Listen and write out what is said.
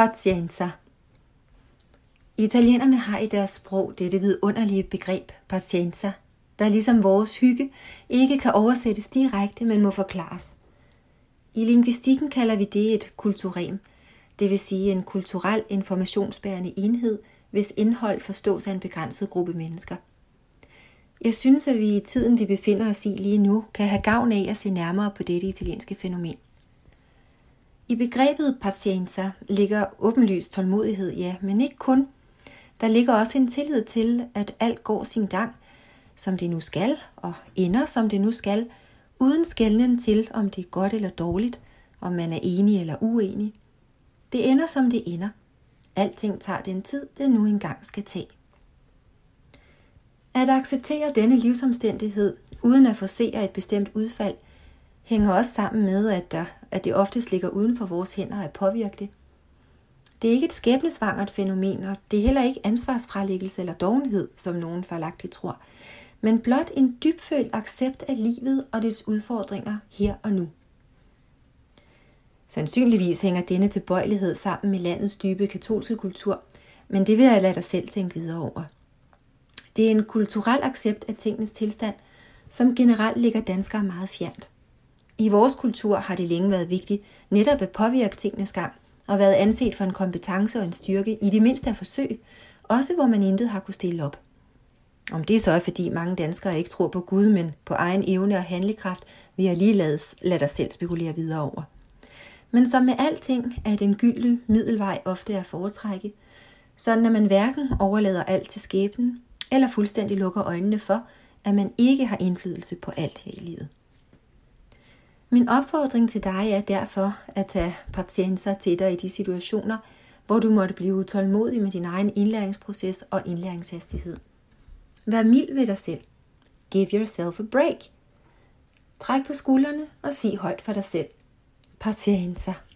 Pazienza. Italienerne har i deres sprog dette vidunderlige begreb pazienza, der ligesom vores hygge ikke kan oversættes direkte, men må forklares. I lingvistikken kalder vi det et kulturem, det vil sige en kulturel informationsbærende enhed, hvis indhold forstås af en begrænset gruppe mennesker. Jeg synes, at vi i tiden, vi befinder os i lige nu, kan have gavn af at se nærmere på dette italienske fænomen. I begrebet pacienza ligger åbenlyst tålmodighed, ja, men ikke kun. Der ligger også en tillid til, at alt går sin gang, som det nu skal, og ender som det nu skal, uden skælden til, om det er godt eller dårligt, om man er enig eller uenig. Det ender som det ender. Alting tager den tid, det nu engang skal tage. At acceptere denne livsomstændighed, uden at forsere et bestemt udfald, hænger også sammen med, at, der, at det oftest ligger uden for vores hænder at påvirke det. Det er ikke et skæbnesvangert fænomen, og det er heller ikke ansvarsfralæggelse eller dovenhed, som nogen forlagtigt tror, men blot en dybfølt accept af livet og dets udfordringer her og nu. Sandsynligvis hænger denne tilbøjelighed sammen med landets dybe katolske kultur, men det vil jeg lade dig selv tænke videre over. Det er en kulturel accept af tingenes tilstand, som generelt ligger danskere meget fjernt. I vores kultur har det længe været vigtigt netop at påvirke tingenes gang, og været anset for en kompetence og en styrke, i det mindste af forsøg, også hvor man intet har kunne stille op. Om det så er, fordi mange danskere ikke tror på Gud, men på egen evne og handlekraft, vil jeg lige lade, lade dig selv spekulere videre over. Men som med alting er den gyldne middelvej ofte at foretrække, sådan at man hverken overlader alt til skæbnen, eller fuldstændig lukker øjnene for, at man ikke har indflydelse på alt her i livet. Min opfordring til dig er derfor at tage patienter til dig i de situationer, hvor du måtte blive utålmodig med din egen indlæringsproces og indlæringshastighed. Vær mild ved dig selv. Give yourself a break. Træk på skuldrene og sig højt for dig selv. Patienter.